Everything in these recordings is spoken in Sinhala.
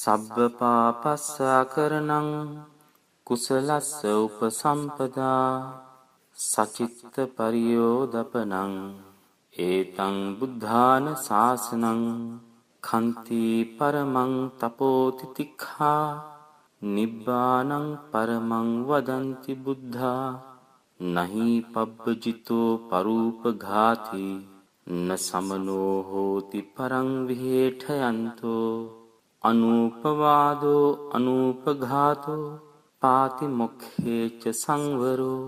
සබ්බ පාපස්සා කරනං කුසලස්ස උපසම්පදා සචිත්ත පරියෝදපනං ඒතං බුද්ධාන ශාසනං කන්ති පරමං තපෝතිතික්හා නිබ්බානං පරමං වදන්ති බුද්ධා නහි පබ්බජිතෝ පරූපඝාති න සමනෝ හෝති පරං විහෙඨයන්තෝ අනූපවාදෝ අනූපඝාතෝ පාති මොක්ඛේච සංවරෝ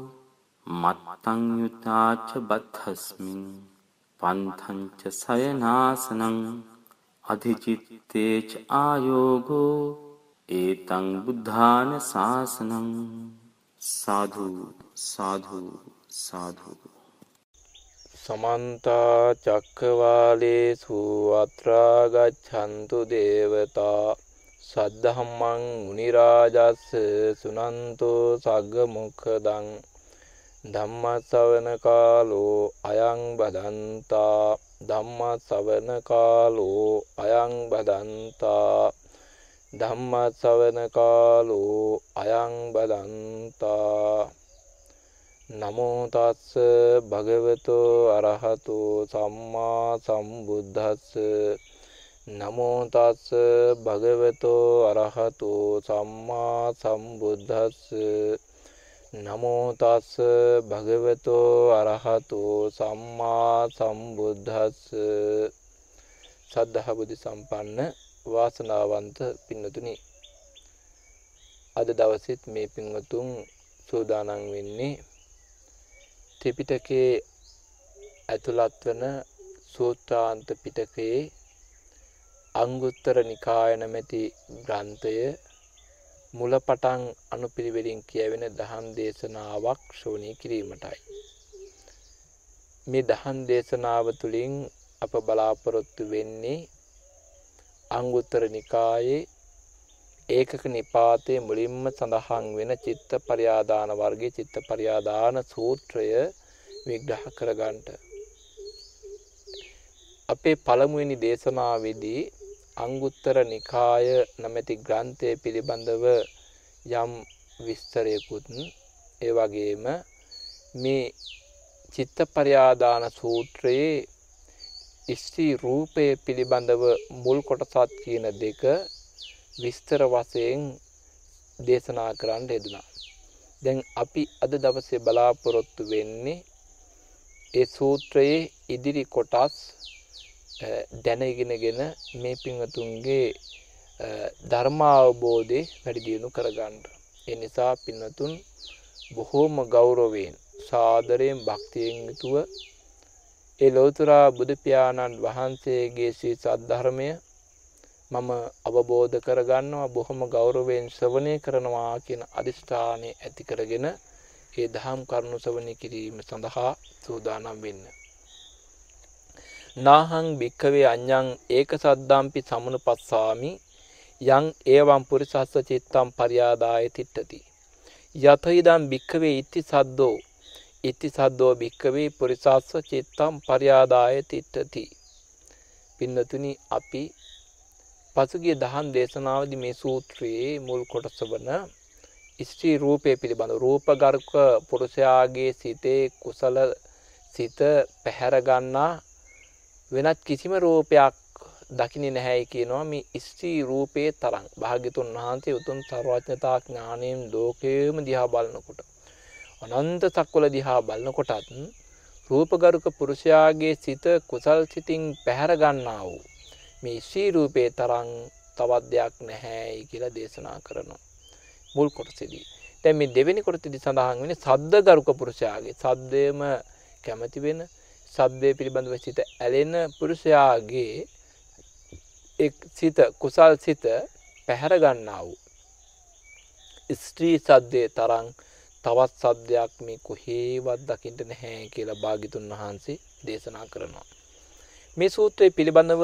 මත්තං යුතාච බත්හස්මින් පන්තංච සයනාසනං අධිචිත්තේච ආයෝගෝ ඒතං බුද්ධාන ශාසනං සාධු සාධු සාධු සමන්ත චක්කවාලේසු අත්‍රා ගච්ඡන්තු දේවතා සද්ධම්මං මුනි රාජස්ස සුනන්තෝ සග්ග මොක්ඛදං ධම්මස්සවන කාලෝ අයං බදන්තා ධම්මස්සවන කාලෝ අයං බදන්තා ධම්මස්සවන කාලෝ අයං බදන්තා නමෝ තස්ස භගවතෝ අරහතෝ සම්මා සම්බුද්දස්ස. නමෝ තස්ස භගවතෝ අරහතෝ සම්මා සම්බුද්දස්ස. නමෝ තස්ස භගවතෝ අරහතෝ සම්මා සම්බුද්දස්ස. සද්ධා බුද්ධ සම්පන්න වාසනාවන්ත පින්නතුනි. අද දවසෙත් මේ පින්වතුන් සූදානම් වෙන්නේ ත්‍රිපිටකයේ ඇතුළත් වන සූත්‍රාන්ත පිටකයේ අංගුත්තර නිකාය නැමැති ග්‍රන්ථය මුලපටන් අනුපිළිවෙලින් කියවෙන දහම් දේශනාවක් ශ්‍රවණය කිරීමටයි. මේ දහම් දේශනාව තුළින් අප බලාපොරොත්තු වෙන්නේ අංගුත්තර නිකායේ ඒකක නිපාතයේ මුලින්ම සඳහන් වෙන චිත්ත පරියාදාන වර්ගයේ චිත්ත පරියාදාන සූත්‍රය විග්‍රහ කරගන්නට. අපේ පළමුවෙනි දේශනාවේදී අංගුත්තර නිකාය නැමැති ග්‍රන්ථය පිළිබඳව යම් විස්තරයකුත් ඒ වගේම මේ චිත්ත පරියාදාන සූත්‍රයේ ස්ත්‍රී රූපය පිළිබඳව මුල් කොටසත් කියන දෙක විස්තර වශයෙන් දේශනා කරන්න යෙදුනා. දැන් අපි අද දවසේ බලාපොරොත්තු වෙන්නේ ඒ සූත්‍රයේ ඉදිරි කොටස් දැනගෙනගෙන මේ පින්වතුන්ගේ ධර්මාවබෝධය වැඩි දියුණු කරගන්න. ඒ නිසා පින්වතුන් බොහෝම ගෞරවයෙන් සාදරයෙන් භක්තියෙන් යුතුව ඒ ලෝතුරා බුදු පියාණන් වහන්සේගේ ශ්‍රී සද්ධර්මය මම අවබෝධ කරගන්නවා බොහොම ගෞරවයෙන් ශ්‍රවණය කරනවා කියන අදිෂ්ඨානය ඇති කරගෙන ඒ දහම් කරුණු ශ්‍රවණය කිරීම සඳහා සූදානම් වෙන්න. නාහං භික්කවේ අඤ්ඤං ඒක සද්දාම්පි සමුනුපස්සාමි යං ඒවම් පුරිසස්ස චිත්තම් පරියාදාය තිට්ඨති. යත ඉදම් භික්කවේ ඉති සද්දෝ ඉති සද්දෝ භික්කවේ පුරිසස්ස චිත්තම් පරියාදාය තිට්ඨති. පින්නතුනි අපි පසුගිය දහම් දේශනාවදි මේ සූත්‍රයේ මුල් කොටස වන ස්ත්‍රී රූපය පිළිබඳ රූපගර්ක පුරුෂයාගේ සිතේ කුසල සිත පැහැරගන්නා වෙනත් කිසිම රූපයක් දකිනි නැහැයි කියනවා. මේ ස්ත්‍රී රූපයේ තරම් භාග්‍යතුන් වහන්සේ උතුම් සර්වඥතා ඥාණයෙන් ලෝකයේම දිහා බලනකොට අනන්ත සක්වල දිහා බලනකොටත් රූපගරුක පුරුෂයාගේ සිත කුසල් සිතින් පැහැර ගන්නා වූ මේ ශ්‍රී රූපේ තරම් තවත් දෙයක් නැහැයි කියලා දේශනා කරනවා. මුල් කොටසේදී. දැන් මේ දෙවෙනි කොටසේදී සඳහන් වෙන්නේ සද්ද ගරුක පුරුෂයාගේ සද්දේම කැමති වෙන සද්දේ පිළිබඳව සිත ඇලෙන පුරුෂයාගේ එක් සිත කුසල් සිත පැහැර ගන්නා වූ ස්ත්‍රී සද්දේ තරම් තවත් සද්දයක් මේ කොහේවත් දකින්න නැහැ කියලා භාග්‍යතුන් වහන්සේ දේශනා කරනවා. මේ සූත්‍රය පිළිබඳව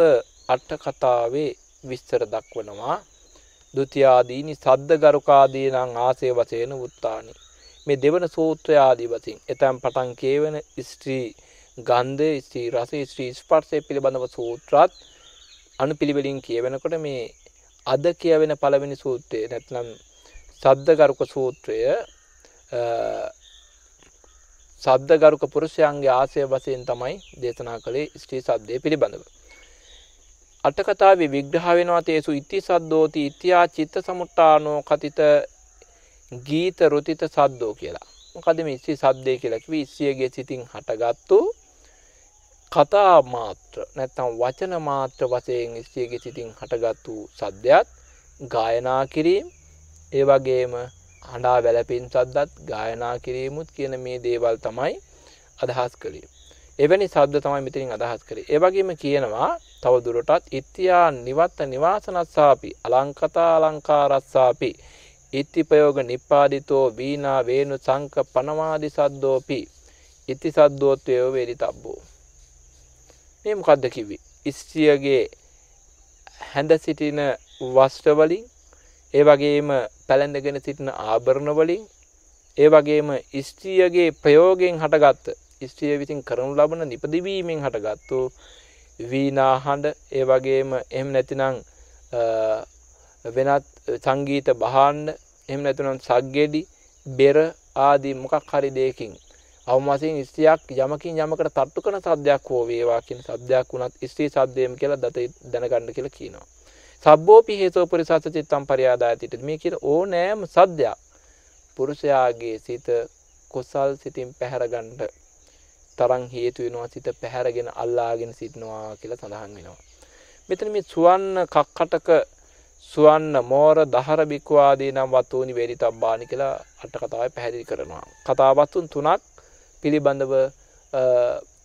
අට කතාවේ විස්තර දක්වනවා දුතියාදීනි සද්ද ගරුකාදී නම් ආසේ වශයෙන් උත්තානි මේ දෙවන සූත්‍රය ආදී වශයෙන් එතැන් පටන් කියවෙන ස්ත්‍රී ගන්ධය ස්ත්‍රී රස ස්ත්‍රී ස්පර්ශය පිළිබඳව සූත්‍රات අනුපිළිවෙලින් කියවෙනකොට මේ අද කියවෙන පළවෙනි සූත්‍රය නැත්නම් සද්දගරුක සූත්‍රය සද්දගරුක පුරුෂයන්ගේ ආසය වශයෙන් තමයි දේශනා කළේ ස්ත්‍රී සද්දය පිළිබඳව. අටකතාවේ විග්‍රහ වෙනවා තේසු ඉති සද්දෝති ඉතියා චිත්ත සමුට්ටානෝ කතිත ගීත රුතිත සද්දෝ කියලා. මොකද මේ ඉස්සී සද්දේ කියලා කිව්වේ ඉස්සියගේ සිතින් හටගත්තු කතා මාත්‍ර නැත්නම් වචන මාත්‍ර වශයෙන් ඉස්සියගේ සිතින් හටගත්තු සද්දයක් ගායනා කිරීම ඒ වගේම හඬා වැළපෙන සද්දත් ගායනා කිරීමුත් කියන මේ දේවල් තමයි අදහස් කළේ. එවැනි සද්ද තමයි මෙතනින් අදහස් කරේ. ඒ වගේම කියනවා තව දුරටත් ඉත්‍යා නිවත්ත නිවාසනස්සාපි අලංකතා අලංකාරස්සාපි ඉත්තිපයෝග නිපාදිතෝ වීනා වේනු සංක පනවාදි සද්දෝපි ඉති සද්දෝත්වයෝ වේදිතබ්බෝ මේ මොකක්ද කිව්වේ? ස්ත්‍රියගේ හැඳ සිටින වස්ත්‍ර වලින් ඒ වගේම පැලඳගෙන සිටින ආභරණ වලින් ඒ වගේම ස්ත්‍රියගේ ප්‍රයෝගයෙන් හටගත්ත ස්ත්‍රිය විසින් කරනු ලබන නිපදවීමෙන් හටගත්තු වීණා හඬ ඒ වගේම එහෙම නැතිනම් වෙනත් සංගීත භාණ්ඩ එහෙම නැතුනම් සග්ගෙඩි බෙර ආදී මොකක් හරි දෙයකින් අවම වශයෙන් ස්ත්‍රියක් යමකින් යමකට තට්ටු කරන සද්දයක් හෝ වේවා කියන සද්දයක් වුණත් ස්ත්‍රී සද්දයම කියලා දත දැනගන්න කියලා කියනවා. සබ්බෝපි හේතෝ පුරිසස්ස චිත්තම් පරියාදායතිට මේ කියන ඕනෑම සද්දයක් පුරුෂයාගේ සිත කුසල් සිතින් පැහැරගන්න තරම් හේතු වෙනවා සිත පැහැරගෙන අල්ලාගෙන සිටිනවා කියලා සඳහන් වෙනවා. මෙතන මේ සුවන්න කක්කටක සුවන්න මෝර දහර බික්වාදී නම් වතුනි වේරිතබ්බානි කියලා අට කතාවේ පැහැදිලි කරනවා. කතාවත්තුන් තුනක් පිළිබඳව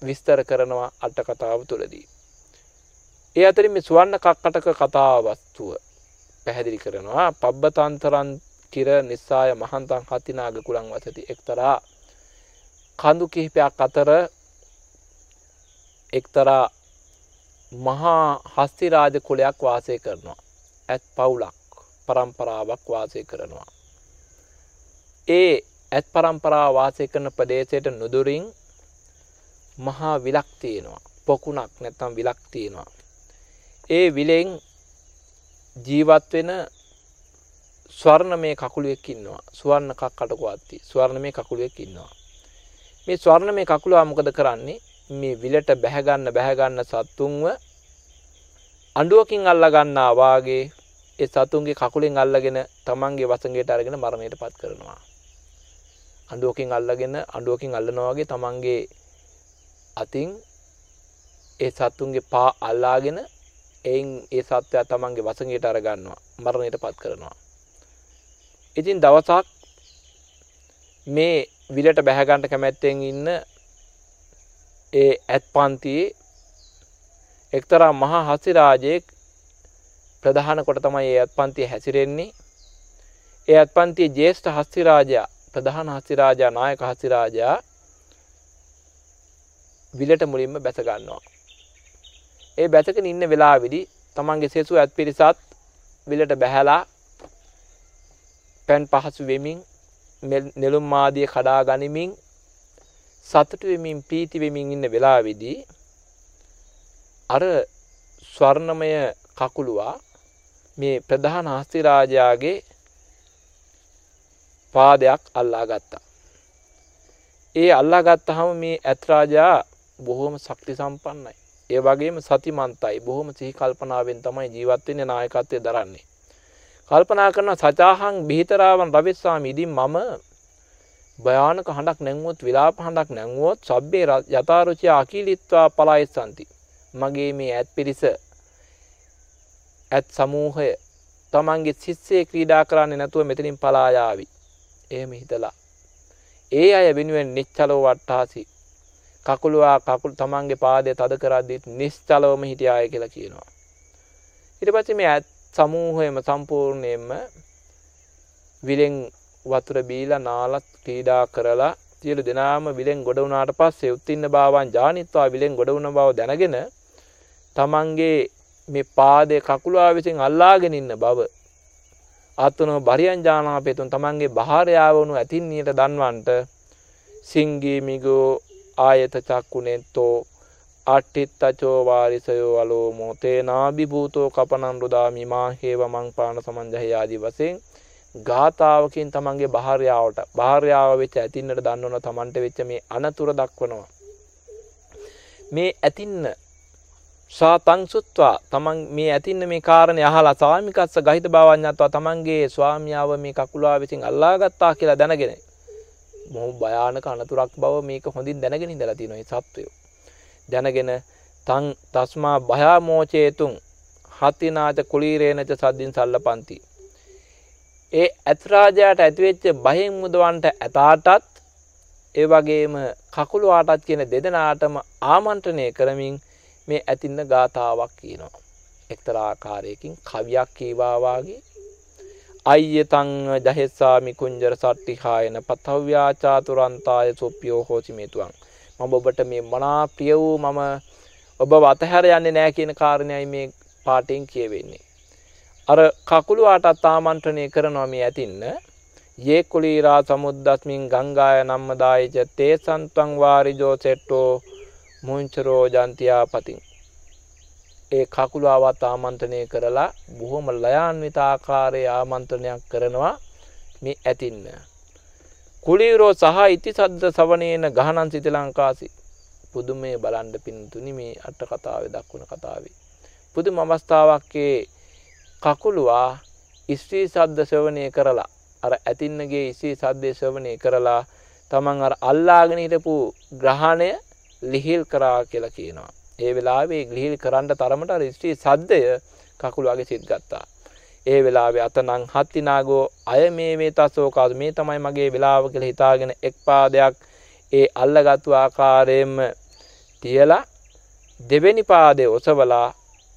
විස්තර කරනවා අට කතාව තුළදී. ඒ අතරින් මේ සුවන්න කක්කටක කතාවස්තුව පැහැදිලි කරනවා පබ්බතන්තරන් කිර නිසාය මහන්තන් හතිනාග කුලං වසති එක්තරා කඳු කිහිපයක් අතර එක්තරා මහා හස්තිරාජ කුලයක් වාසය කරනවා. ඇත් පවුලක් පරම්පරාවක් වාසය කරනවා. ඒ ඇත් පරම්පරා වාසය කරන ප්‍රදේශයට නුදුරින් මහා විලක් තියෙනවා. පොකුණක් නැත්තම් විලක් තියෙනවා. ඒ විලෙන් ජීවත් වෙන ස්වර්ණ මේ කකුළුවෙක් ඉන්නවා. සුවර්ණ කක්කටකු අත්ති. ස්වර්ණ මේ කකුළුවෙක් ඉන්නවා. මේ ස්වර්ණ මේ කකුළුවා මොකද කරන්නේ? මේ විලට බැහැගන්න බැහැගන්න සත්තුන්ව අඩුවකින් අල්ල ගන්නා වාගේ ඒ සතුන්ගේ කකුලෙන් අල්ලගෙන තමන්ගේ වසඟයට අරගෙන මරණයට පත් කරනවා. අඩුවකින් අල්ලගෙන අඩුවකින් අල්ලනවා වගේ තමන්ගේ අතින් ඒ සත්තුන්ගේ පා අල්ලාගෙන එයින් ඒ සත්වයා තමන්ගේ වසඟයට අරගන්නවා මරණයට පත් කරනවා. ඉතින් දවසක් මේ විලට බැහැගන්ට කැමැත්තෙන් ඉන්න ඒ ඇත් පන්තියේ එක්තරා මහා හසිරාජයෙක් ප්‍රධාන කොට තමයි ඒ අත්පන්තිය හැසිරෙන්නේ ඒ අත්පන්තිය ජේෂ්ඨ හස්තිරාජයා ප්‍රධාන හස්තිරාජා නායක හස්තිරාජා විලට මුලින්ම බැස ගන්නවා. ඒ බැසගෙන ඉන්න වෙලාවේදී තමන්ගේ සෙසු ඇත් පිරිසත් විලට බැහැලා පැන් පහසු වෙමින් නෙළුම් මාදිය කඩා ගනිමින් සතුටු වෙමින් පීති වෙමින් ඉන්න වෙලාවේදී අර ස්වර්ණමය කකුලුවා මේ ප්‍රධාන හස්තිරාජයාගේ පාදයක් අල්ලා ගත්තා. ඒ අල්ලා ගත්තහම මේ ඇත්රාජා බොහෝම ශක්ති සම්පන්නයි. ඒ වගේම සතිමන්තයි බොහොම සිහි කල්පනාවෙන් තමයි ජීවත් වෙන්නේ නායකත්වය දරන්නේ. කල්පනා කරන සචාහං බිහිතරාවන් රවිස්සාම ඉදින් මම භයානක හඬක් නැංවුවොත් විලාප හඬක් නැංවුවොත් සබ්බේ යථාරුචි අකීලිත්වා පලායිස්සන්ති. මගේ මේ ඇත් පිරිස ඇත් සමූහය තමන්ගේ සිස්සේ ක්‍රීඩා කරන්නේ නැතුව මෙතනින් පලායාවි. එහෙම හිතලා. ඒ අය වෙනුවෙන් නිච්චලෝ වට්ටාසි කකුළුවා කකුල් තමන්ගේ පාදය තද කරද්දිත් නිශ්චලවම හිටියාය කියලා කියනවා. ඊට පස්සේ මේ ඇත් සමූහයම සම්පූර්ණයෙන්ම විලෙන් වතුර බීලා නාලත් ක්‍රීඩා කරලා සියලු දෙනාම විලෙන් ගොඩ වුණාට පස්සේ උත්තින්න භාවන් ජානිත්වා විලෙන් ගොඩ වුණ බව දැනගෙන තමන්ගේ මේ පාදය කකුලා විසින් අල්ලාගෙන ඉන්න බව අත්වනෝ බරියන් ජානාපේතුන් තමන්ගේ භාරයාවනු ඇතින්නයට දන්වන්ට සිංගී මිගෝ ආයත චක්කුනෙත්තෝ අට්ටිත්තචෝ වාරිසයෝ අලෝ මොතේ නාභි භූතෝ කපනන් රුදා මිමා හේව මං පාන සමන්ජහය ආදී වශයෙන් ගාථාවකින් තමන්ගේ භාර්යාවට භාර්යාව වෙච්ච ඇතින්නට දන්නවන තමන්ට වෙච්ච මේ අනතුර දක්වනවා. මේ ඇතින්න සාතංසුත්වා තමන් මේ ඇතින්න මේ කාරණය අහලා සාමිකස්ස ගහිත භාවඥත්වා තමන්ගේ ස්වාමියාව මේ කකුලා විසින් අල්ලාගත්තා කියලා දැනගෙන. මොහු භයානක අනතුරක් බව මේක හොඳින් දැනගෙන ඉඳලා තියෙනවා මේ සත්වයෝ. දැනගෙන තං තස්මා භයාමෝචේතුන් හතිනාච කුලීරේනච සද්දින් සල්ලපන්ති. ඒ ඇත්රාජයට ඇතිවෙච්ච බහින් මුදවන්ට ඇතාටත් ඒ වගේම කකුළු ආටත් කියන දෙදෙනාටම ආමන්ත්‍රණය කරමින් මේ ඇතින්න ගාථාවක් කියනවා. එක්තරාකාරයකින් කවියක් කීවාවාගේ අයියතං ජහෙස්සාමි කුංජර සට්ටිහායන පතව්‍යාචාතුරන්තාය සොප්පියෝ හෝචිමේතුවන් මම ඔබට මේ මනා ප්‍රිය වූ මම ඔබ අතහැර යන්නේ නෑ කියන කාරණයයි මේ පාටෙන් කියවෙන්නේ. අර කකුළු ආටත් ආමන්ත්‍රණය කරනවා මේ ඇතින්න. යේ කුලීරා සමුද්දස්මින් ගංගාය නම්මදායච තේ සන්තං වාරිජෝ සෙට්ටෝ මුංචරෝ ජන්තියා පතින් ඒ කකුළු ආවත් ආමන්ත්‍රණය කරලා බොහොම ලයාන්විත ආකාරයේ ආමන්ත්‍රණයක් කරනවා මේ ඇතින්න. කුලීරෝ සහ ඉති සද්ද සවනේන ගහනන් සිත ලංකාසි පුදුමය බලන්ඩ පින්තුනි මේ අට කතාව දක්වන කතාවේ. පුදුම අවස්ථාවක්කේ කකුළුවා ස්ත්‍රී සද්ධ සවනය කරලා අර ඇතින්නගේ ඉස්ී සද්ධය සවනය කරලා තමන් අර අල්ලාගෙන හිටපු ග්‍රහණය ලිහිල් කරා කියලා කියනවා. ඒ වෙලාවේ ගිහිල් කරන්න තරමට ස්ත්‍රී සද්ධය කකුළුවගේ සිත් ගත්තා. ඒ වෙලාවේ අතනං හත්තිනාගෝ අය මේ මේ තස්සෝකාද මේ තමයි මගේ වෙලාව කියලා හිතාගෙන එක් පාදයක් ඒ අල්ලගත්තු ආකාරයෙන්ම තියලා දෙවෙනි පාදේ ඔසවලා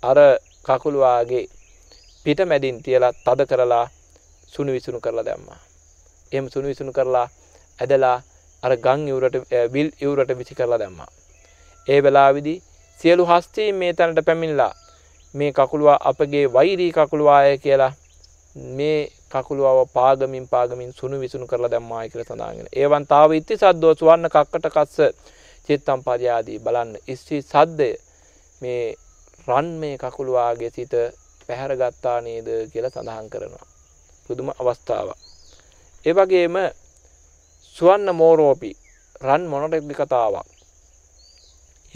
අර කකුළුවාගේ පිට මැදින් තියලා තද කරලා සුණු විසුණු කරලා දැම්මා. එහෙම සුණු විසුණු කරලා ඇදලා අර ගම් ඉවුරට විල් ඉවුරට විසි කරලා දැම්මා. ඒ වෙලාවේදී සියලු හස්තීන් මේ තැනට පැමිණලා මේ කකුළුවා අපගේ වෛරී කකුළුවාය කියලා මේ කකුළුවාව පාගමින් පාගමින් සුණු විසුණු කරලා දැම්මායි කියලා සඳහන්ගෙන. ඒවන් තාව ඉත්ති සද්දෝ සුවන්න කක්කට කස්ස චිත්තම් පරියාදී බලන්න ඉස්සී සද්දය මේ රන් මේ කකුළුවාගේ සිත පැහැරගත්තා නේද කියලා සඳහන් කරනවා. පුදුම අවස්ථාවක්. ඒ වගේම සුවන්න මෝරෝපි රන් මොනොටෙක්ලි කතාවක්.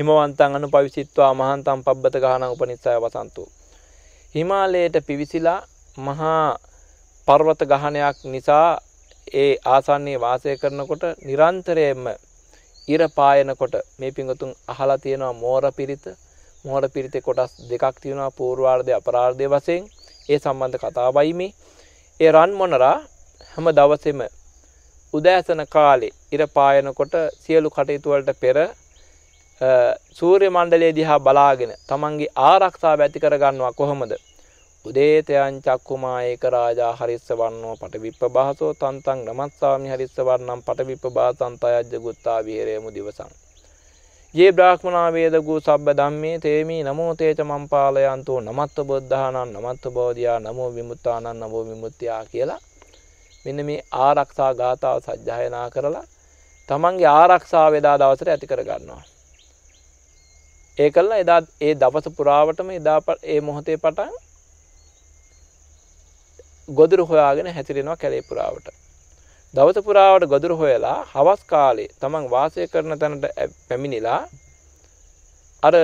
හිමවන්තන් අනු පවිසිත්වා මහන්තම් පබ්බත ගහන උපනිස්සය වසන්තු. හිමාලයට පිවිසිලා මහා පර්වත ගහනයක් නිසා ඒ ආසන්නේ වාසය කරනකොට නිරන්තරයෙන්ම ඉර පායනකොට මේ පිංගතුන් අහලා තියෙනවා මෝර පිරිත. මෝර පිරිතේ කොටස් දෙකක් තියෙනවා පූර්වාර්ධය අපරාර්ධය වශයෙන්. ඒ සම්බන්ධ කතාවයි මේ ඒ රන් මොනරා හැම දවසෙම උදෑසන කාලේ ඉර පායනකොට සියලු කටයුතු වලට පෙර සූර්ය මණ්ඩලයේ දිහා බලාගෙන තමන්ගේ ආරක්ෂාව ඇති කරගන්නවා කොහොමද? උදේතයන් චක්කුමා ඒක රාජා හරිස්ස වන්නෝ පටවිප්ප බහසෝ තන්තං නමස්සාමි හරිස්ස වන්නම් පටවිප්ප බාසං තයජ්ජ ගුත්තා විහෙරේමු දිවසං. යේ බ්‍රාහ්මනා වේදගු සබ්බ ධම්මේ තේමි නමෝ තේච මම්පාලයන්තෝ නමත්ත බුද්ධානං නමත්ත බෝධියා නමෝ විමුක්තානං නමෝ විමුක්තියා කියලා මෙන්න මේ ආරක්ෂා ගාථාව සජ්ජායනා කරලා තමන්ගේ ආරක්ෂාව එදා දවසට ඇති කර ගන්නවා. ඒ කල්ලා එදා ඒ දවස පුරාවටම එදා ඒ මොහොතේ පටන් ගොදුරු හොයාගෙන හැතිරෙනවා කැලේ පුරාවට. දවස පුරාවට ගොදුරු හොයලා හවස් කාලේ තමන් වාසය කරන තැනට පැමිණිලා අර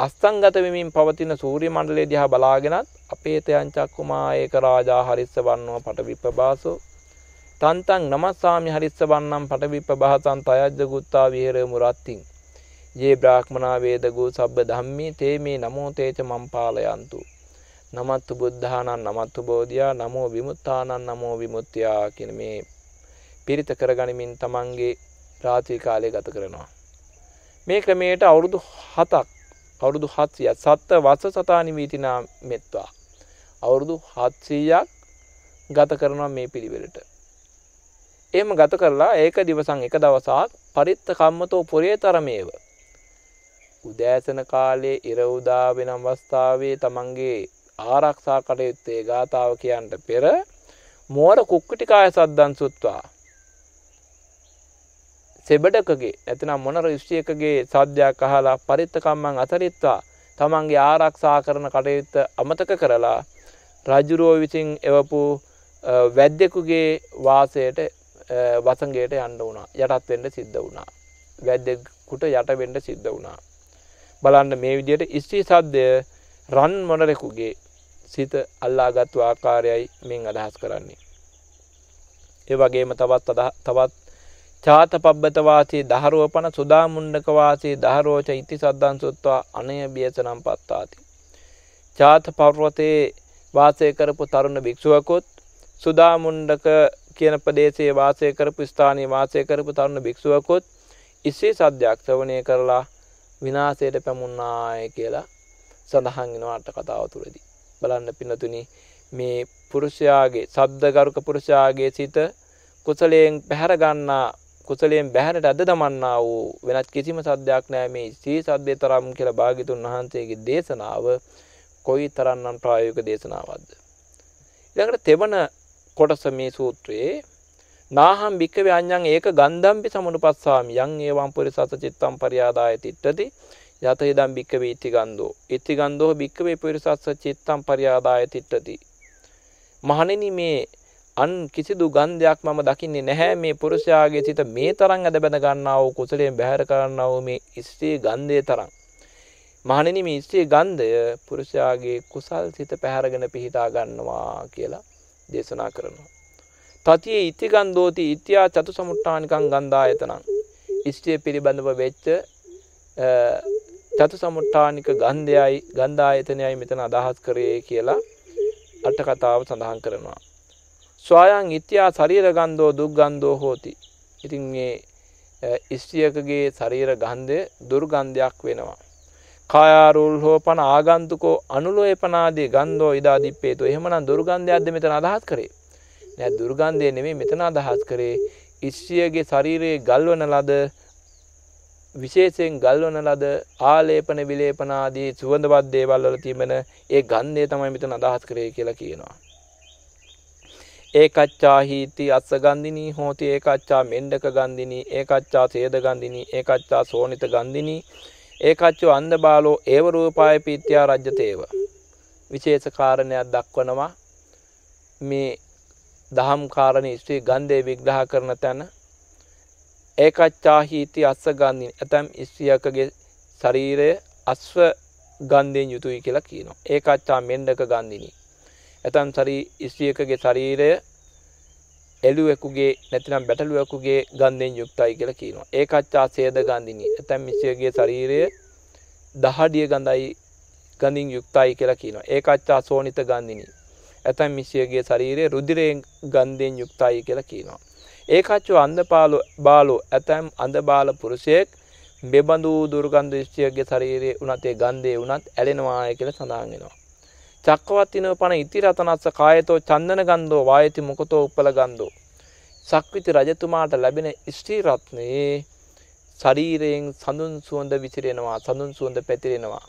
අස්තංගත වෙමින් පවතින සූර්ය මණ්ඩලය දිහා බලාගෙනත් අපේ තයන් චක්කුමා ඒක රාජා හරිස්ස වන්නව පටවිප්පබාසෝ තන්තං නමස්සාමි හරිස්ස වන්නම් පටවිප්පබහසන් තයජ්ජ ගුත්තා විහෙර මුරත්තිං යේ බ්‍රාහ්මනා වේදගෝ සබ්බ ධම්මේ තේ මේ නමෝ තේච මම්පාලයන්තු නමත්තු බුද්ධානං නමත්තු බෝධියා නමෝ විමුත්තානං නමෝ විමුක්තියා කියන මේ පිරිත කරගනිමින් තමන්ගේ රාත්‍රී කාලය ගත කරනවා. මේ ක්‍රමයට අවුරුදු 7ක් අවුරුදු 700ක් සත්ත වස සතානි වීතිනා මෙත්වා. අවුරුදු 700ක් ගත කරනවා මේ පිළිවෙලට. එහෙම ගත කරලා ඒක දිවසන් එක දවසක් පරිත්ත කම්මතෝ පුරේතරමේව උදෑසන කාලේ ඉර උදා වෙන අවස්ථාවේ තමන්ගේ ආරක්ෂා කටයුත්තේ ගාථාව කියන්නට පෙර මෝර කුක්කුටිකාය සද්දන් සුත්වා. සෙබඩකගේ නැතිනම් මොනර ස්ත්‍රියකගේ සාධ්‍යයක් අහලා පරිත්තකම්මන් අතරිත්වා තමන්ගේ ආරක්ෂා කරන කටයුත්ත අමතක කරලා රජුරෝ විසින් එවපු වැද්දෙකුගේ වාසයට වසඟයට යන්න වුණා. යටත් වෙන්න සිද්ධ වුණා. වැද්දෙකුට යට වෙන්න සිද්ධ වුණා. බලන්න මේ විදිහට ස්ත්‍රී සද්දය රන් මොනරෙකුගේ සිත අල්ලාගත්තු ආකාරයයි මෙන් අදහස් කරන්නේ ඒ වගේම තවත් තවත් චාත පබ්බත වාසී දහරෝපන සුදා මුණ්ඩක වාසී දහරෝච ඉති සද්දන් සුත්වා අනය බියසනම් පත්තාති. චාත පර්වතයේ වාසය කරපු තරුණ භික්ෂුවකුත් සුදා මුණ්ඩක කියන ප්‍රදේශයේ වාසය කරපු ස්ථානයේ වාසය කරපු තරුණ භික්ෂුවකුත් ඉස්සේ සද්දයක් ශ්‍රවණය කරලා විනාශයට පැමුණාය කියලා සඳහන් වෙනවා අට කතාව තුළදී. බලන්න පින්නතුනි මේ පුරුෂයාගේ සබ්දගරුක පුරුෂයාගේ සිත කුසලයෙන් පැහැර ගන්නා කුසලයෙන් බැහැරට අද දමන්නා වූ වෙනත් කිසිම සද්දයක් නෑ මේ සී සද්දේ තරම් කියලා භාග්‍යතුන් වහන්සේගේ දේශනාව කොයි තරම්නම් ප්‍රායෝගික දේශනාවක්ද ඊළඟට තෙවන කොටස මේ සූත්‍රයේ නාහම් භික්කවේ අඤ්ඤං ඒක ගන්ධම්පි සමුනුපස්සාමි. යං ඒවම් පුරිසස චිත්තම් පරියාදාය තිට්ඨති. යත ඉදම් භික්කවේ ඉති ගන්ධෝ ඉති ගන්ධෝ භික්කවේ පුරිසස චිත්තම් පරියාදාය තිට්ඨති. මහණෙනි මේ අන් කිසිදු ගන්ධයක් මම දකින්නේ නැහැ. මේ පුරුෂයාගේ සිත මේ තරම් ඇද බැඳ ගන්නා වූ කුසලයෙන් බැහැර කරන්නා වූ මේ ස්ත්‍රී ගන්ධයේ තරම්. මහණෙනි මේ ස්ත්‍රී ගන්ධය පුරුෂයාගේ කුසල් සිත පැහැරගෙන පිහිටා ගන්නවා කියලා දේශනා කරනවා. තතියේ ඉති ගන්ධෝති ඉත්‍යා චතු සමුට්ඨානිකං ගන්ධායතනං ස්ත්‍රිය පිළිබඳව වෙච්ච චතු සමුට්ඨානික ගන්ධයයි ගන්ධායතනයයි මෙතන අදහස් කරේ කියලා අට කතාව සඳහන් කරනවා. ස්වයං ඉත්‍යා ශරීර ගන්ධෝ දුක්ගන්ධෝ හෝති. ඉතින් මේ ස්ත්‍රියකගේ ශරීර ගන්ධය දුර්ගන්ධයක් වෙනවා. කායාරුල් හෝපන ආගන්තුකෝ අනුලෝපනාදී ගන්ධෝ ඉදා දිප්පේතු. එහෙමනම් දුර්ගන්ධයක්ද මෙතන අදහස් කරේ. නෑ දුර්ගන්ධය නෙමෙයි මෙතන අදහස් කරේ ස්ත්‍රියගේ ශරීරයේ ගල්වන ලද විශේෂයෙන් ගල්වන ලද ආලේපන විලේපන ආදී සුවඳවත් දේවල් වල තිබෙන ඒ ගන්ධය තමයි මෙතන අදහස් කරේ කියලා කියනවා. ඒකච්චා හීති අස්ස ගන්දිනී හෝති ඒකච්චා මෙන්ඩක ගන්දිනී ඒකච්චා සේද ගන්දිනී ඒකච්චා සෝනිත ගන්දිනී ඒකච්චෝ අන්ද බාලෝ ඒව රූපාය පීත්‍යා රජ්‍යතේව විශේෂ කාරණයක් දක්වනවා මේ දහම් කාරණ ස්ත්‍රී ගන්ධය විග්‍රහ කරන තැන ඒකච්චා හීති අස්ස ගන්දිනී ඇතැම් ස්ත්‍රියකගේ ශරීරය අස්ව ගන්ධයෙන් යුතුයි කියලා කියනවා ඒකච්චා මෙන්ඩක ගන්දිනී ඇතම් සරී ස්ත්‍රියකගේ ශරීරය එළුවෙකුගේ නැතිනම් බැටළුවෙකුගේ ගන්ධයෙන් යුක්තයි කියලා කියනවා. ඒකච්චා සේද ගන්ධිනී. ඇතම් මිනිසියගේ ශරීරය දහඩිය ගඳයි ගඳින් යුක්තයි කියලා කියනවා. ඒකච්චා සෝනිත ගන්ධිනී. ඇතම් මිනිසියගේ ශරීරය රුධිරයෙන් ගන්ධයෙන් යුක්තයි කියලා කියනවා. ඒකච්චෝ අන්ධපාලෝ බාලෝ ඇතම් අන්ධබාල පුරුෂයෙක් මෙබඳු දුර්ගන්ධ ස්ත්‍රියගේ ශරීරයේ උනත් ඒ ගන්ධයේ උනත් ඇලෙනවාය කියලා සඳහන් වෙනවා. චක්කවත්තිනව පන ඉතිරතනස්ස කායතෝ චන්දන ගන්ධෝ වායති මොකතෝ උපල ගන්ධෝ. සක්විති රජතුමාට ලැබෙන ස්ත්‍රීරත්නයේ ශරීරයෙන් සඳුන් සුවඳ විසිරෙනවා සඳුන් සුවඳ පැතිරෙනවා.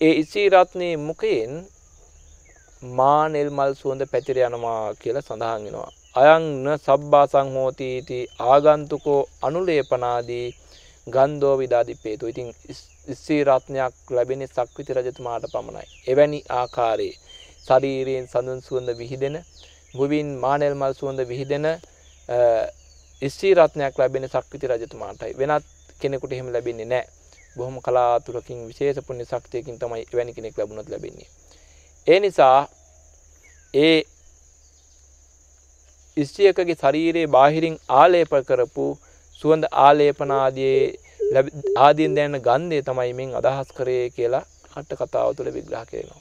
ඒ ඉස්ත්‍රීරත්නයේ මුකයෙන් මානෙල් මල් සුවඳ පැතිර යනවා කියලා සඳහන් වෙනවා. අයං න සබ්බාසං හෝති इति ආගන්තුකෝ අනුලේපනාදී ගන්ධෝ විදාදිපේතු. ඉතින් ස්ත්‍රී රත්නයක් ලැබෙන්නේ සක්විති රජතුමාට පමණයි. එවැනි ආකාරයේ ශරීරයෙන් සඳුන් සුවඳ විහිදෙන, මුවින් මානෙල් මල් සුවඳ විහිදෙන ස්ත්‍රී රත්නයක් ලැබෙන්නේ සක්විති රජතුමාටයි. වෙනත් කෙනෙකුට එහෙම ලැබෙන්නේ නැහැ. බොහොම කලාතුරකින් විශේෂ පුණ්‍ය ශක්තියකින් තමයි එවැනි කෙනෙක් ලැබුණොත් ලැබෙන්නේ. ඒ නිසා ඒ ස්ත්‍රියකගේ ශරීරයේ බාහිරින් ආලේප කරපු සුවඳ ආලේපන ආදී ආදීන් දැනන ගන්ධය තමයි මෙන් අදහස් කරේ කියලා අට කතාව තුළ විග්‍රහ කරනවා.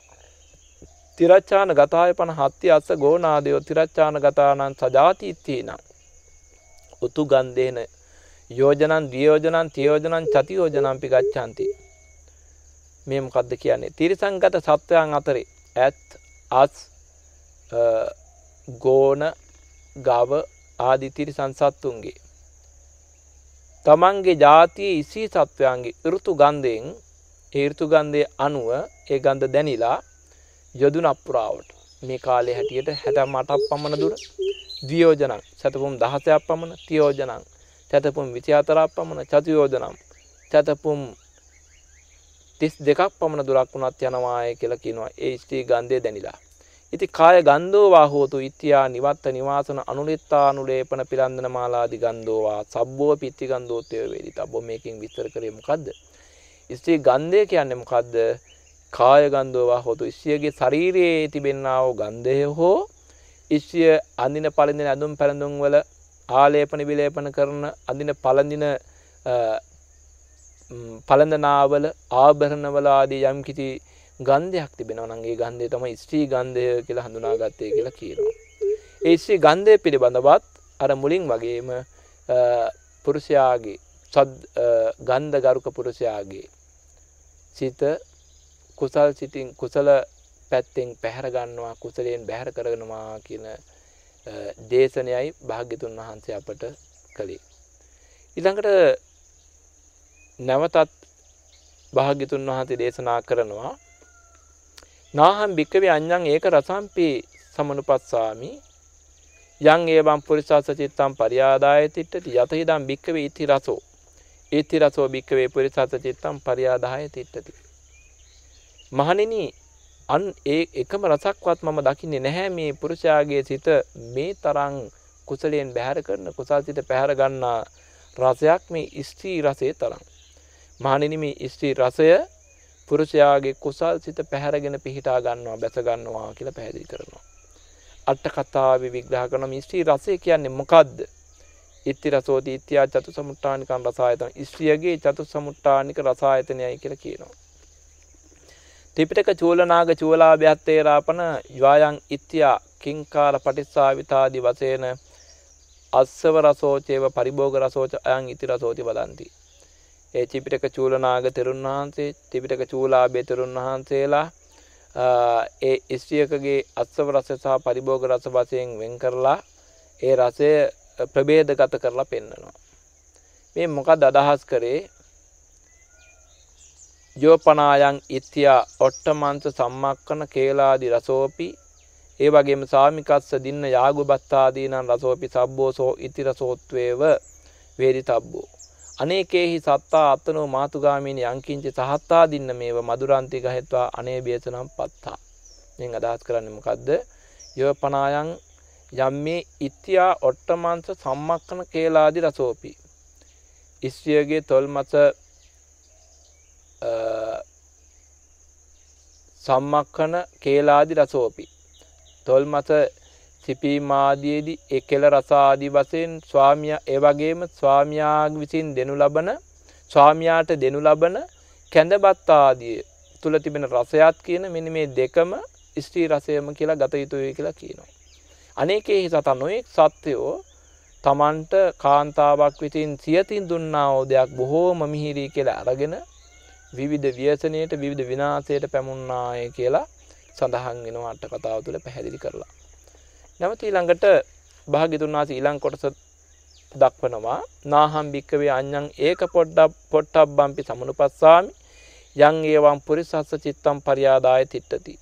තිරච්ඡාන ගතාය පන හත්ති අස්ස ගෝනාදයෝ තිරච්ඡාන ගතානන් සජාතිත්තිනම් උතු ගන්ධේන යෝජනන් දියෝජනන් තියෝජනන් චතියෝජනම්පි ගච්ඡanti මේ මොකද්ද කියන්නේ? තිරිසංගත සත්වයන් අතරේ ඇත් අස් ගෝණ ගව ආදී තිරිසන් සත්තුන්ගේ තමන්ගේ ජාතියේ ඉසී සත්වයන්ගේ ඍතු ගන්ධයෙන් ඒ ඍතු ගන්ධයේ අනුව ඒ ගන්ධ දැනිලා යොදුන අප්‍රාවට මේ කාලේ හැටියට 68ක් පමණ දුර ද්වියෝජනං සතපොම් 16ක් පමණ. තියෝජනං චතපුම් 24ක් පමණ. චතුයෝදනම් චතපුම් 32ක් පමණ දුරක් වුණත් යනවාය කියලා කියනවා ඒ ස්ත්‍රී ගන්ධය දැනිලා. ඉති කාය ගන්ධෝවා හෝතු ඉත්‍යා නිවත්ත නිවාසන අනුලෙත්තා අනුලේපන පිරන්දන මාලාදි ගන්ධෝවා සබ්බෝ පිත්ති ගන්ධෝත්වය වේදි. තබ්බෝ මේකෙන් විස්තර කරේ මොකද්ද? ස්ත්‍රී ගන්ධය කියන්නේ මොකද්ද? කාය ගන්ධෝවා හෝතු ස්ත්‍රියගේ ශරීරයේ තිබෙනා වූ ගන්ධය හෝ ස්ත්‍රිය අඳින පළඳින ඇඳුම් පැළඳුම් වල ආලේපන විලේපන කරන අඳින පළඳින පළඳනාවල ආභරණවල ආදී යම් කිසි ගන්ධයක් තිබෙනවා නම් ඒ ගන්ධය තමයි ස්ත්‍රී ගන්ධය කියලා හඳුනාගත්තේ කියලා කියනවා. ඒ ස්ත්‍රී ගන්ධය පිළිබඳවත් අර මුලින් වගේම පුරුෂයාගේ සද් ගන්ධ ගරුක පුරුෂයාගේ සිත කුසල් සිතින් කුසල පැත්තෙන් පැහැර ගන්නවා කුසලයෙන් බැහැර කරගෙනවා කියන දේශනයයි භාග්‍යතුන් වහන්සේ අපට කළේ. ඊළඟට නැවතත් භාග්‍යතුන් වහන්සේ දේශනා කරනවා නාහම් භික්කවේ අඤ්ඤං ඒක රසම්පි සමනුපස්සාමි. යං ඒවම් පුරිසස්ස චිත්තම් පරියාදාය තිට්ඨති. යත හිදම් භික්කවේ ඉති රසෝ. ඉති රසෝ භික්කවේ පුරිසස්ස චිත්තම් පරියාදාය තිට්ඨති. මහණෙනි අන් ඒ එකම රසක්වත් මම දකින්නේ නැහැ. මේ පුරුෂයාගේ සිත මේ තරම් කුසලයෙන් බැහැර කරන කුසල් සිත පැහැර ගන්නා රසයක් මේ ස්ත්‍රී රසයේ තරම් මහණෙනි මේ ස්ත්‍රී රසය පුරුෂයාගේ කුසල් සිත පැහැරගෙන පිහිටා ගන්නවා බැස ගන්නවා කියලා පැහැදිලි කරනවා. අට කතාවේ විග්‍රහ කරන මේ ස්ත්‍රී රසය කියන්නේ මොකද්ද? ඉත්ති රසෝති ඉත්‍යා චතු සමුට්ටානිකං රසායතන. ස්ත්‍රියගේ චතු සමුට්ටානික රසායතනයයි කියලා කියනවා. ත්‍රිපිටක චූලනාග චූලාභ්‍යත්තේරාපන යායන් ඉත්‍යා කිංකාර පටිස්සාවිතාදි වශයෙන් අස්සව රසෝචේව පරිභෝග රසෝච අයන් ඉති රසෝති වදන්ති. ඒ ත්‍රිපිටක චූලනාග තෙරුන් වහන්සේ ත්‍රිපිටක චූලාභය තෙරුන් වහන්සේලා ඒ ස්ත්‍රියකගේ අස්සව රස සහ පරිභෝග රස වශයෙන් වෙන් කරලා ඒ රසය ප්‍රභේදගත කරලා පෙන්වනවා. මේ මොකද අදහස් කරේ යෝපනායන් ඉත්‍යා ඔට්ටමන්ත සම්මක්කන කේලාදි රසෝපි ඒ වගේම සාමිකස්ස දින්න යාගුබත්තාදීනන් රසෝපි සබ්බෝසෝ ඉති රසෝත්වේව වේදි තබ්බෝ අනේකේහි සත්තා අත්තනෝ මාතුගාමීනි යංකින්ච සහත්තා දින්න මේව මදුරන්ති ගහෙත්වා අනේ බේසනම් පත්තා. මෙන් අදහස් කරන්නේ මොකද්ද? යෝපනායන් යම්මේ ඉත්‍යා ඔට්ටමංශ සම්මක්කන කේලාදි රසෝපි. ඉස්ත්‍රියගේ තොල් මත සම්මක්කන කේලාදි රසෝපි. තොල් මත සිපීමාදයේදී ඒ කෙල රස ආදී වශයෙන් ස්වාමියා ඒ වගේම ස්වාමියා විසින් දෙනු ලබන ස්වාමියාට දෙනු ලබන කැඳබත් ආදිය තුල තිබෙන රසයත් කියන මෙන්න මේ දෙකම ස්ත්‍රී රසයම කියලා ගත යුතුයි කියලා කියනවා. අනේකෙහි සතන් නොඑක් සත්‍යෝ තමන්ට කාන්තාවක් විසින් සියතින් දුන්නා වූ දෙයක් බොහෝම මිහිරි කියලා අරගෙන විවිධ ව්‍යසනයට විවිධ විනාශයට පැමුණාය කියලා සඳහන් වෙනවා අට කතාව තුළ පැහැදිලි කරලා. නැවත ඊළඟට භාග්‍යතුන් වහන්සේ ඊළඟ කොටස දක්වනවා. නාහම් භික්කවේ අඤ්ඤං ඒක පොඩ්ඩක් පොට්ටබ්බම්පි සමනුපස්සාමි. යං ඒවම් පුරිසස්ස චිත්තම් පරියාදාය තිට්ඨති.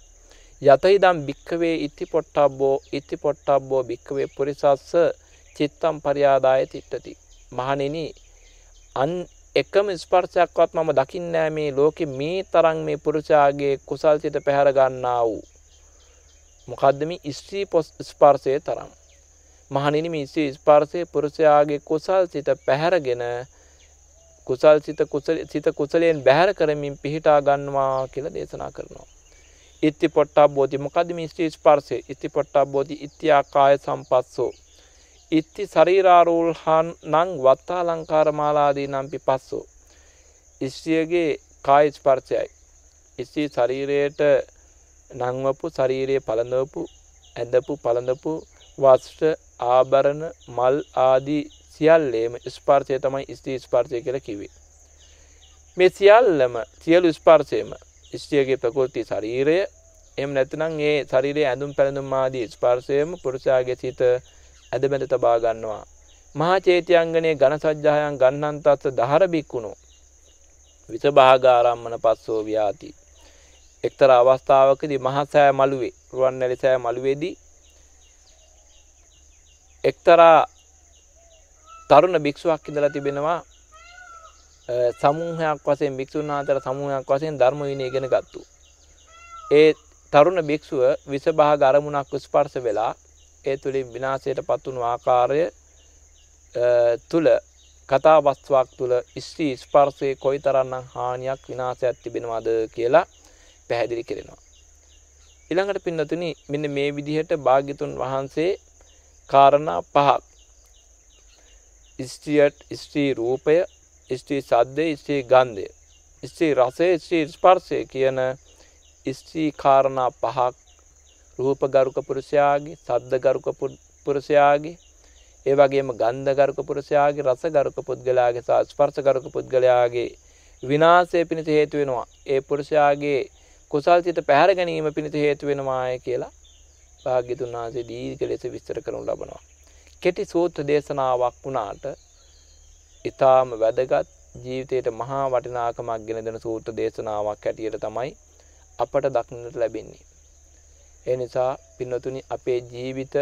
යතයිදම් භික්කවේ ඉති පොට්ටබ්බෝ ඉති පොට්ටබ්බෝ භික්කවේ පුරිසස්ස චිත්තම් පරියාදාය තිට්ඨති. මහණෙනි අන් එකම ස්පර්ශයක්වත් මම දකින්නේ මේ ලෝකෙ මේ තරම් මේ පුරුෂයාගේ කුසල් සිත පැහැර ගන්නා වූ මොකද්ද මේ ස්ත්‍රී ස්පර්ශය තරම්. මහණෙනි මේ ස්ත්‍රී ස්පර්ශය පුරුෂයාගේ කුසල් සිත පැහැරගෙන කුසල් සිත කුසල සිත කුසලයෙන් බැහැර කරමින් පිහිටා ගන්නවා කියලා දේශනා කරනවා. ඉත්ති පොට්ටබ්බෝති මොකද්ද මේ ස්ත්‍රී ස්පර්ශය? ඉත්ති පොට්ටබ්බෝති ඉත්‍යා කාය සම්පස්සෝ. ඉත්ති ශරීරාරෝහන් නං වත්තාලංකාර මාලාදී නම් පිපස්සෝ. ස්ත්‍රියගේ කාය ස්පර්ශයයි. ස්ත්‍රී ශරීරයට නංවපු ශරීරයේ පළඳවපු ඇඳපු පළඳපු වස්ත්‍ර ආභරණ මල් ආදී සියල්ලේම ස්පර්ශය තමයි ස්ත්‍රී ස්පර්ශය කියලා කිව්වේ. මේ සියල්ලම සියලු ස්පර්ශයම ස්ත්‍රියගේ ප්‍රකෘති ශරීරය එහෙම නැත්නම් ඒ ශරීරයේ ඇඳුම් පැළඳුම් ආදී ස්පර්ශයම පුරුෂයාගේ සිත ඇදබැඳ තබා ගන්නවා. මහා චේතියංගනේ ඝන සජ්ජායන් ගන්නන්තස්ස දහර බික්කුණෝ විසභාගාරම්මන පස්සෝ ව්‍යාති එක්තරා අවස්ථාවකදී මහසෑ මළුවේ රුවන්වැලි සෑ මළුවේදී එක්තරා තරුණ භික්ෂුවක් ඉඳලා තිබෙනවා සමූහයක් වශයෙන් භික්ෂුන් අතර සමූහයක් වශයෙන් ධර්ම විනය ඉගෙන ගත්තු. ඒ තරුණ භික්ෂුව විසභාග අරමුණක් ස්පර්ශ වෙලා ඒ තුළින් විනාශයට පත් වුණු ආකාරය තුල කතා වස්තුවක් තුල ස්ත්‍රී ස්පර්ශයේ කොයිතරම්නම් හානියක් විනාශයක් තිබෙනවද කියලා පැහැදිලි කරනවා. ඊළඟට පින්නතුනි මෙන්න මේ විදිහට භාග්‍යතුන් වහන්සේ කාරණා පහක්. ස්ත්‍රියට ස්ත්‍රී රූපය ස්ත්‍රී සද්දය ස්ත්‍රී ගන්ධය ස්ත්‍රී රසය ස්ත්‍රී ස්පර්ශය කියන ස්ත්‍රී කාරණා පහක්. රූප ගරුක පුරුෂයාගේ සද්ද ගරුක පුරුෂයාගේ ඒ වගේම ගන්ධ ගරුක පුරුෂයාගේ රස ගරුක පුද්ගලයාගේ සහ ස්පර්ශ ගරුක පුද්ගලයාගේ විනාශය පිණිස හේතු වෙනවා. ඒ පුරුෂයාගේ කුසල් සිත පැහැර ගැනීම පිණිස හේතු වෙනවාය කියලා භාග්‍යතුන් වහන්සේ දීර්ඝ ලෙස විස්තර කරනු ලබනවා කෙටි සූත්‍ර දේශනාවක් වුණාට ඊටාම වැදගත් ජීවිතයට මහා වටිනාකමක් ගෙන දෙන සූත්‍ර දේශනාවක් හැටියට තමයි අපට දක්නට ලැබෙන්නේ. ඒ නිසා පින්නතුනි අපේ ජීවිත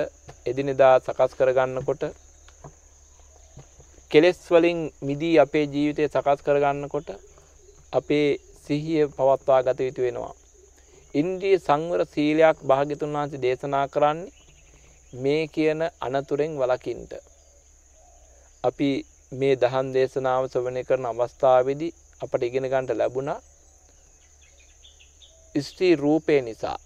එදිනෙදා සකස් කරගන්නකොට කෙලෙස් වලින් මිදී අපේ ජීවිතය සකස් කරගන්නකොට අපේ සිහිය පවත්වා ගත යුතු වෙනවා. ඉන්ද්‍රිය සංවර සීලයක් භාග්‍යතුන් වහන්සේ දේශනා කරන්නේ මේ කියන අනතුරෙන් වළකින්න. අපි මේ දහම් දේශනාව ශ්‍රවණය කරන අවස්ථාවේදී අපට ඉගෙන ගන්නට ලැබුණා ස්ත්‍රී රූපේ නිසා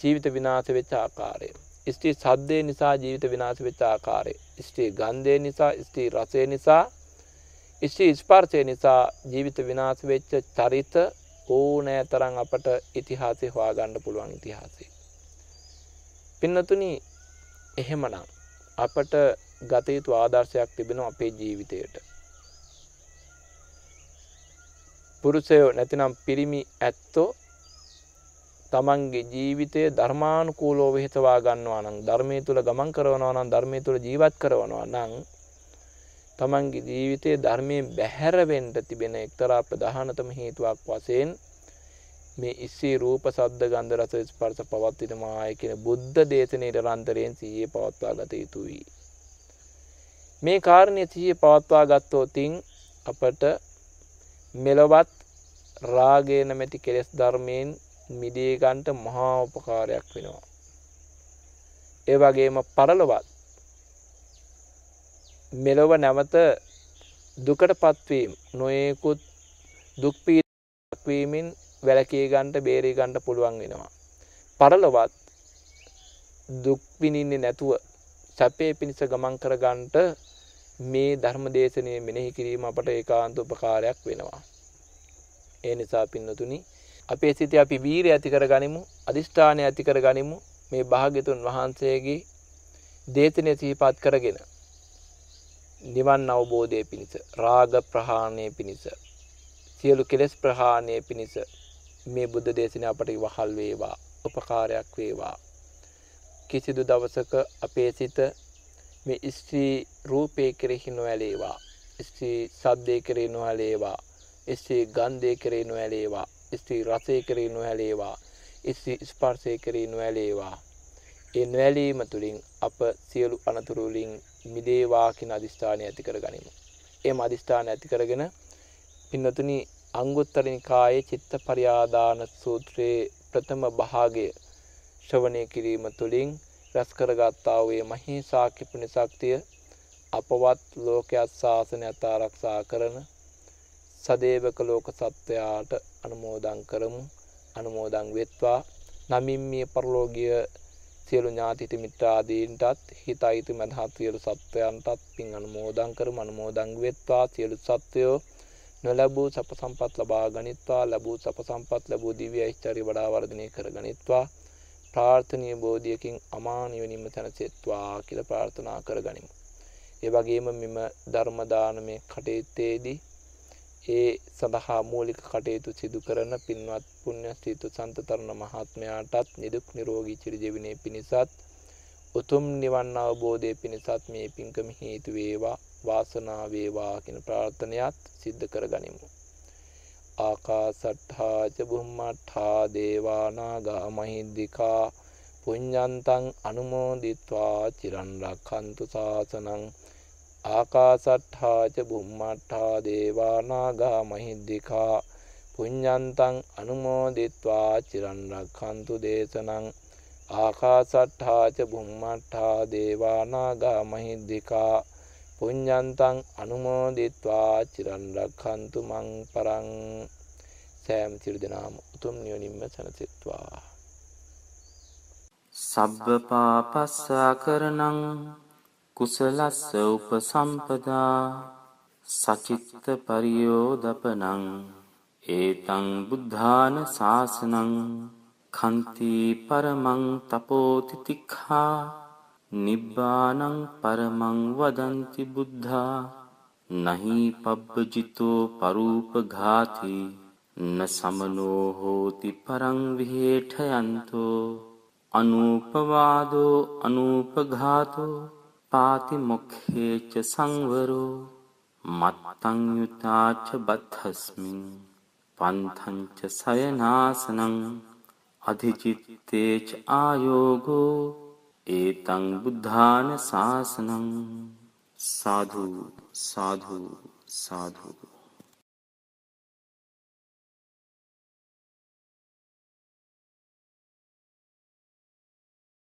ජීවිත විනාශ වෙච්ච ආකාරය. ස්ත්‍රී සද්දේ නිසා ජීවිත විනාශ වෙච්ච ආකාරය. ස්ත්‍රී ගන්ධය නිසා, ස්ත්‍රී රසය නිසා, ස්ත්‍රී ස්පර්ශය නිසා ජීවිත විනාශ වෙච්ච චරිත ඕනෑ තරම් අපට ඉතිහාසය හොයාගන්න පුළුවන් ඉතිහාසය. පින්නතුනි එහෙමනම් අපට ගත යුතු ආදර්ශයක් තිබෙනවා අපේ ජීවිතයට. පුරුෂයෝ නැතිනම් පිරිමි ඇත්තෝ තමන්ගේ ජීවිතය ධර්මානුකූලව හිතවා ගන්නවා නම් ධර්මයේ තුල ගමන් කරනවා නම් ධර්මයේ තුල ජීවත් කරනවා නම් තමන්ගේ ජීවිතයේ ධර්මයෙන් බැහැර වෙන්න තිබෙන එක්තරා ප්‍රධානතම හේතුවක් වශයෙන් මේ ඉස්සී රූප සද්ද ගන්ධ රස ස්පර්ශ පවත්විනමාය කියන බුද්ධ දේශනේ නිරන්තරයෙන් සිහියේ පවත්වා ගත යුතුයි. මේ කාරණය සිහියේ පවත්වා ගත්තොතින් අපට මෙලවත් රාගය නැමැති කෙලෙස් ධර්මයෙන් මිදී ගන්නට මහා උපකාරයක් වෙනවා. ඒ වගේම පරලොවත් මෙලොව නැවත දුකට පත්වීම නොයෙකුත් දුක් පීඩාවක් වීමෙන් වැළකී ගන්නට බේරී ගන්නට පුළුවන් වෙනවා. පරලොවත් දුක් විඳින්නේ නැතුව සැපේ පිණිස ගමන් කර ගන්නට මේ ධර්ම දේශනාව මෙනෙහි කිරීම අපට ඒකාන්ත උපකාරයක් වෙනවා. ඒ නිසා පින්නතුනි අපේ සිතේ අපි වීරය ඇති කර ගනිමු, අදිෂ්ඨානය ඇති කර ගනිමු. මේ භාග්‍යතුන් වහන්සේගේ දේශනාව සිහිපත් කරගෙන නිවන් අවබෝධයේ පිණිස, රාග ප්‍රහාණය පිණිස, සියලු කෙලෙස් ප්‍රහාණය පිණිස මේ බුද්ධ දේශනාව අපට වහල් වේවා, උපකාරයක් වේවා. කිසිදු දවසක අපේ සිත මේ ස්ත්‍රී රූපේ කෙරෙහි නොඇලේවා. ස්ත්‍රී සද්දේ කෙරෙහි නොඇලේවා. ස්ත්‍රී ගන්ධේ කෙරෙහි නොඇලේවා. ස්ත්‍රී රසය කෙරෙහි නොඇලේවා. ස්ත්‍රී ස්පර්ශය කෙරෙහි නොඇලේවා. ඒ නොඇලීම තුළින් අප සියලු අනතුරු වලින් මිදේවා කියන අදිස්ථානය ඇති කර ගනිමු. එම අදිස්ථාන ඇති කරගෙන පින්නතුනි අංගුත්තර නිකායේ චිත්ත පරියාදාන සූත්‍රයේ ප්‍රථම භාගය ශ්‍රවණය කිරීම තුළින් රැස් කරගත්තා වූ මහේසා කිපුණ ශක්තිය අපවත් ලෝකයක් ශාසනයත් ආරක්ෂා කරන සදේවක ලෝක සත්වයාට අනුමෝදන් කරමු අනුමෝදන් වෙත්වා නමින් මිය පරලෝකීය සියලු ඥාතිත මිත්‍රාදීන්ටත් හිතයිතු මදහත් සියලු සත්වයන්ටත් පින් අනුමෝදන් කරමු අනුමෝදන් වෙත්වා. සියලු සත්වයෝ නොලැබූ සප සම්පත් ලබා ගනිත්වා. ලැබූ සප සම්පත් ලැබූ දිව්‍ය ඓශ්චර්ය වඩා වර්ධනය කර ගනිත්වා. ප්‍රාර්ථනීය බෝධියකින් අමා නිවනින්ම තනසෙත්වා කියලා ප්‍රාර්ථනා කරගනිමු. ඒ වගේම මෙම ධර්ම දානමය කටයුත්තේදී ඒ සඳහා මූලික කටයුතු සිදු කරන පින්වත් පුණ්‍ය ස්ථීතු සන්ත තරුණ මහත්මයාටත් නිදුක් නිරෝගී චිරජීවනයේ පිණිසත් උතුම් නිවන් අවබෝධයේ පිණිසත් මේ පින්කම හේතු වේවා වාසනාව වේවා කියන ප්‍රාර්ථනයත් සිද්ධ කරගනිමු. ආකාසට්ඨා ච බුම්මට්ඨා දේවා නාග මහිද්దికා පුඤ්ඤන්තං අනුමෝදිත්වා චිරන් රක්ඛන්තු සාසනං ආකාසට්ඨාච බුම්මට්ඨා දේවානාගා මහිද්దికා පුඤ්ඤන්තං අනුමෝදිත්වා චිරන් රක්ඛන්තු දේශනං ආකාසට්ඨාච බුම්මට්ඨා දේවානාගා මහිද්దికා පුඤ්ඤන්තං අනුමෝදිත්වා චිරන් රක්ඛන්තු මං පරං සෑම සියලු දෙනාම උතුම් නිවනින්ම සැනසෙත්වා. සබ්බ පාපස්සා කරනං කුසලස්ස උපසම්පදා සචිත්ත පරියෝදපනං ඒතං බුද්ධාන ශාසනං කන්ති පරමං තපෝතිතික්ඛා නිබ්බානං පරමං වදන්ති බුද්ධා නහි පබ්බජිතෝ පරූපඝාති න සමනෝ හෝති පරං විහෙඨයන්තෝ අනූපවාදෝ අනූපඝාතෝ පාති මොක්ඛේච සංවරෝ මත්තං යුතාච බත්හස්මින් පන්තංච සයනාසනං අධිචිත්තේච ආයෝගෝ ඒතං බුද්ධාන ශාසනං සාධු සාධු සාධු